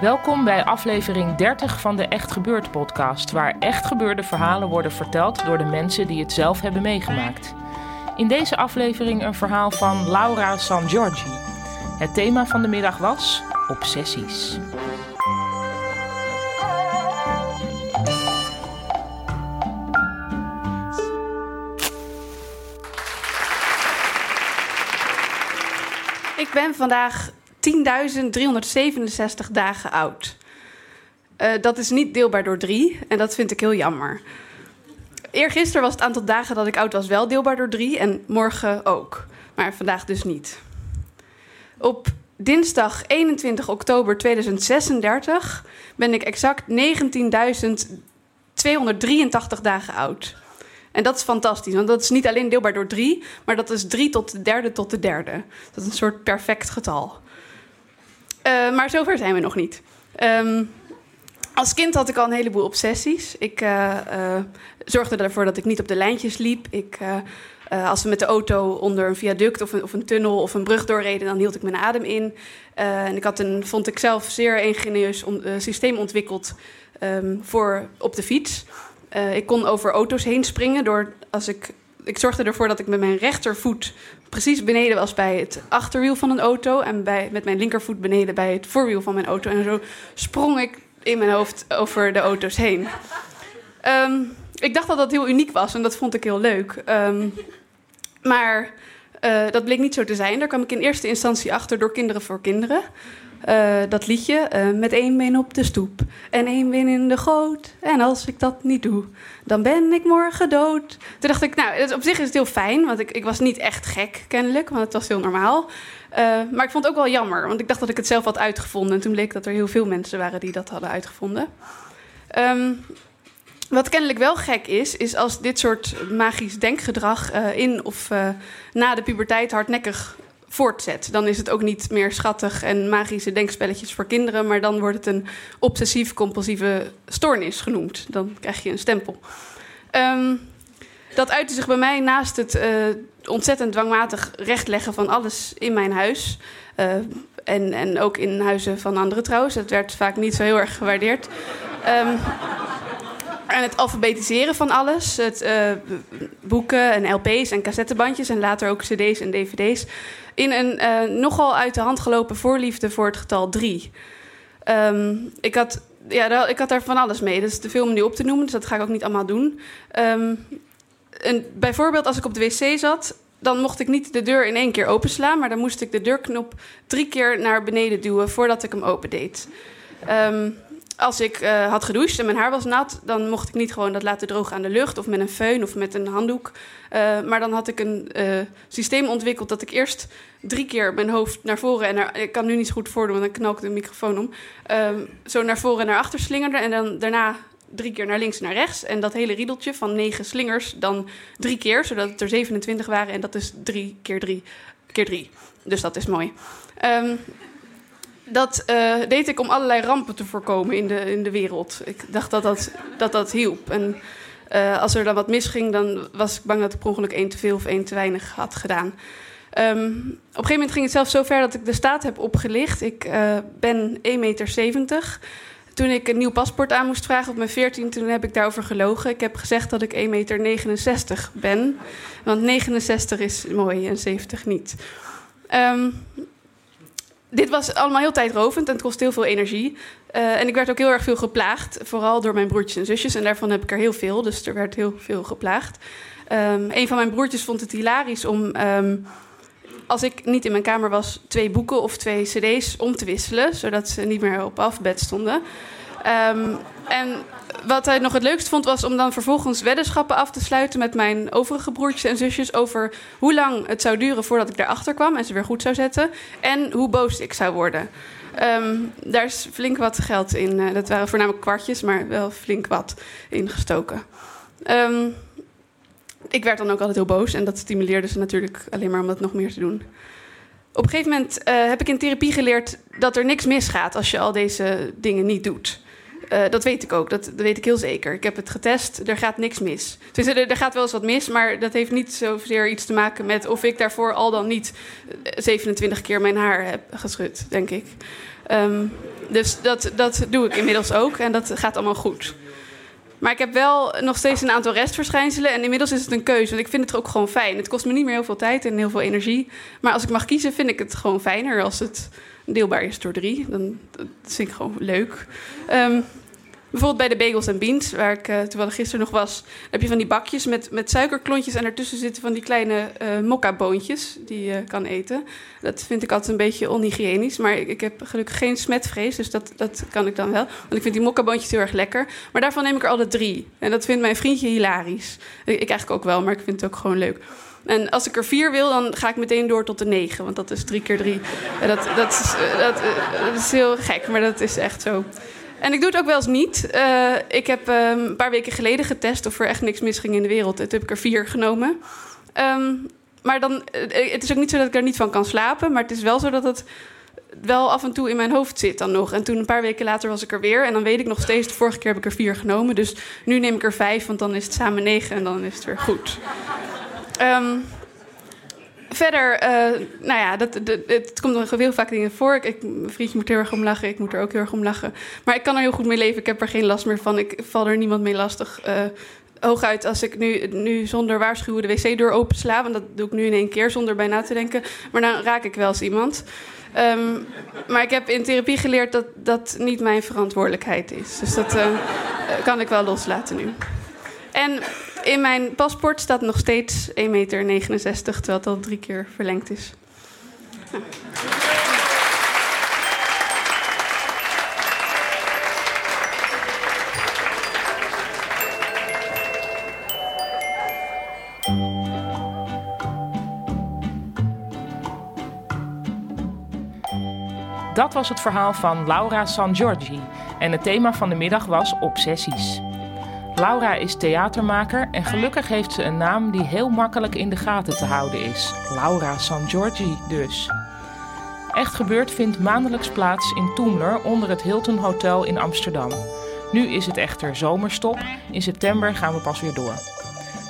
Welkom bij aflevering 30 van de Echt Gebeurd podcast, waar echt gebeurde verhalen worden verteld door de mensen die het zelf hebben meegemaakt. In deze aflevering een verhaal van Laura San Giorgi. Het thema van de middag was obsessies. Ik ben vandaag 10.367 dagen oud. Eh, dat is niet deelbaar door drie en dat vind ik heel jammer. Eergisteren was het aantal dagen dat ik oud was wel deelbaar door drie en morgen ook. Maar vandaag dus niet. Op dinsdag 21 oktober 2036 ben ik exact 19.283 dagen oud. En dat is fantastisch, want dat is niet alleen deelbaar door drie, maar dat is drie tot de derde tot de derde. Dat is een soort perfect getal. Eh, maar zover zijn we nog niet. Ehm, als kind had ik al een heleboel obsessies. Ik eh, eh, zorgde ervoor dat ik niet op de lijntjes liep. Ik, als we met de auto onder een viaduct of een, of een tunnel of een brug doorreden, dan hield ik mijn adem in. En ik had een, vond ik zelf, zeer ingenieus systeem ontwikkeld ehm, voor op de fiets. Ik kon over auto's heen springen door als ik. Ik zorgde ervoor dat ik met mijn rechtervoet precies beneden was bij het achterwiel van een auto. En bij, met mijn linkervoet beneden bij het voorwiel van mijn auto. En zo sprong ik in mijn hoofd over de auto's heen. Ehm, ik dacht dat dat heel uniek was en dat vond ik heel leuk. Ehm, maar eh, dat bleek niet zo te zijn. Daar kwam ik in eerste instantie achter door Kinderen voor Kinderen. Eh, dat liedje, eh, met één been op de stoep en één been in de goot. En als ik dat niet doe, dan ben ik morgen dood. Toen dacht ik, nou, op zich is het heel fijn, want ik, ik was niet echt gek kennelijk, want het was heel normaal. Eh, maar ik vond het ook wel jammer, want ik dacht dat ik het zelf had uitgevonden. En toen bleek dat er heel veel mensen waren die dat hadden uitgevonden. Ehm, wat kennelijk wel gek is, is als dit soort magisch denkgedrag in of na de puberteit hardnekkig voortzet. Dan is het ook niet meer schattig en magische denkspelletjes voor kinderen, maar dan wordt het een obsessief-compulsieve stoornis genoemd. Dan krijg je een stempel. Ehm, dat uitte zich bij mij naast het eh, ontzettend dwangmatig rechtleggen van alles in mijn huis. eh, en, en ook in huizen van anderen trouwens. Dat werd vaak niet zo heel erg gewaardeerd. Ehm, en het alfabetiseren van alles. Het eh, boeken en LP's en cassettebandjes en later ook CD's en DVD's. In een eh, nogal uit de hand gelopen voorliefde voor het getal 3. ik, had, ja, daar- ik had daar van alles mee. Dat is te veel om nu op te noemen, dus dat ga ik ook niet allemaal doen. Ehm, en bijvoorbeeld als ik op de wc zat, dan mocht ik niet de deur in één keer openslaan, maar dan moest ik de deurknop drie keer naar beneden duwen voordat ik hem opendeed. Ehm als ik eh, had gedoucht en mijn haar was nat, dan mocht ik niet gewoon dat laten drogen aan de lucht of met een föhn of met een handdoek. Eh, maar dan had ik een eh, systeem ontwikkeld dat ik eerst drie keer mijn hoofd naar voren en naar, ik kan nu niet zo goed voordoen, want dan knal ik de microfoon om. Ehm, zo naar voren en naar achter slingerde en dan daarna drie keer naar links en naar rechts. En dat hele riedeltje van negen slingers dan drie keer, zodat het er 27 waren. En dat is drie keer drie keer drie. Dus dat is mooi. Ehm, dat eh, deed ik om allerlei rampen te voorkomen in de, in de wereld. Ik dacht dat dat, dat, dat hielp. En eh, als er dan wat misging, dan was ik bang dat ik per ongeluk één te veel of één te weinig had gedaan. Ehm, op een gegeven moment ging het zelfs zo ver dat ik de staat heb opgelicht. Ik eh, ben 1,70 meter. Toen ik een nieuw paspoort aan moest vragen op mijn 14, toen heb ik daarover gelogen. Ik heb gezegd dat ik 1,69 meter ben. Want 69 is mooi en 70 niet. Ehm, dit was allemaal heel tijdrovend en het kost heel veel energie. Eh, en ik werd ook heel erg veel geplaagd, vooral door mijn broertjes en zusjes. En daarvan heb ik er heel veel, dus er werd heel veel geplaagd. Ehm, een van mijn broertjes vond het hilarisch om ehm, als ik niet in mijn kamer was, twee boeken of twee cd's om te wisselen, zodat ze niet meer op alfabet stonden. Ehm, en wat hij nog het leukst vond, was om dan vervolgens weddenschappen af te sluiten met mijn overige broertjes en zusjes over hoe lang het zou duren voordat ik erachter kwam en ze weer goed zou zetten. En hoe boos ik zou worden. Ehm, daar is flink wat geld in. Uh, dat waren voornamelijk kwartjes, maar wel flink wat ingestoken. Um, ik werd dan ook altijd heel boos en dat stimuleerde ze natuurlijk alleen maar om dat nog meer te doen. Op een gegeven moment uh, heb ik in therapie geleerd dat er niks misgaat als je al deze dingen niet doet. Uh, dat weet ik ook, dat, dat, weet ik heel zeker. Ik heb het getest, er gaat niks mis. Dus er, er, gaat wel eens wat mis, maar dat heeft niet zozeer iets te maken met of ik daarvoor al dan niet 27 keer mijn haar heb geschud, denk ik. Um, dus dat, dat doe ik inmiddels ook en dat gaat allemaal goed. Maar ik heb wel nog steeds een aantal restverschijnselen. En inmiddels is het een keuze. Want ik vind het ook gewoon fijn. Het kost me niet meer heel veel tijd en heel veel energie. Maar als ik mag kiezen, vind ik het gewoon fijner als het deelbaar is door drie. Dan dat vind ik gewoon leuk. Um, Bijvoorbeeld bij de bagels en beans, waar ik uh, gisteren nog was, heb je van die bakjes met, met suikerklontjes en ertussen zitten van die kleine uh, mokka-boontjes die je kan eten. Dat vind ik altijd een beetje onhygiënisch, maar ik, heb gelukkig geen smetvrees, dus dat, dat kan ik dan wel. Want ik vind die mokka-boontjes heel erg lekker. Maar daarvan neem ik er altijd drie. En dat vindt mijn vriendje hilarisch. Ik, eigenlijk ook wel, maar ik vind het ook gewoon leuk. En als ik er vier wil, dan ga ik meteen door tot de negen. Want dat is drie keer drie. Dat, dat, is, dat, dat is heel gek, maar dat is echt zo. En ik doe het ook wel eens niet. Uh, ik heb um, een paar weken geleden getest of er echt niks misging in de wereld. Toen heb ik er vier genomen. Um, maar dan, uh, het is ook niet zo dat ik er niet van kan slapen. Maar het is wel zo dat het wel af en toe in mijn hoofd zit dan nog. En toen een paar weken later was ik er weer. En dan weet ik nog steeds, de vorige keer heb ik er vier genomen. Dus nu neem ik er vijf, want dan is het samen negen en dan is het weer goed. Um, verder, uh, nou ja, dat, het komt nog heel vaak dingen voor. Ik, mijn vriendje moet heel erg om lachen, ik moet er ook heel erg om lachen. Maar ik kan er heel goed mee leven, ik heb er geen last meer van. Ik val er niemand mee lastig. Uh, hooguit als ik nu, nu zonder waarschuwen de wc-deur opensla... want dat doe ik nu in één keer zonder bij na te denken... maar dan raak ik wel eens iemand. Um, maar ik heb in therapie geleerd dat dat niet mijn verantwoordelijkheid is. Dus dat uh, kan ik wel loslaten nu. En in mijn paspoort staat nog steeds 1,69 meter, terwijl het al drie keer verlengd is. Dat was het verhaal van Laura San Giorgi en het thema van de middag was obsessies. Laura is theatermaker en gelukkig heeft ze een naam die heel makkelijk in de gaten te houden is. Laura San Giorgi dus. Echt gebeurd vindt maandelijks plaats in Toemler onder het Hilton Hotel in Amsterdam. Nu is het echter zomerstop. In september gaan we pas weer door.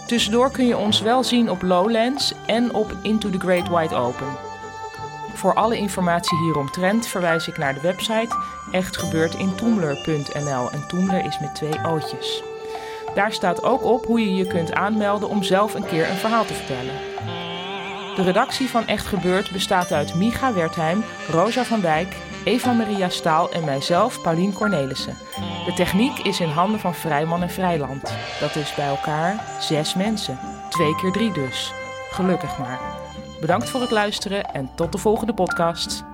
Tussendoor kun je ons wel zien op Lowlands en op Into the Great Wide Open. Voor alle informatie hieromtrent verwijs ik naar de website echtgebeurtintoemler.nl en Toemler is met twee ootjes. Daar staat ook op hoe je je kunt aanmelden om zelf een keer een verhaal te vertellen. De redactie van Echt Gebeurd bestaat uit Micha Wertheim, Rosa van Dijk, Eva-Maria Staal en mijzelf, Paulien Cornelissen. De techniek is in handen van Vrijman en Vrijland. Dat is bij elkaar zes mensen. Twee keer drie dus. Gelukkig maar. Bedankt voor het luisteren en tot de volgende podcast.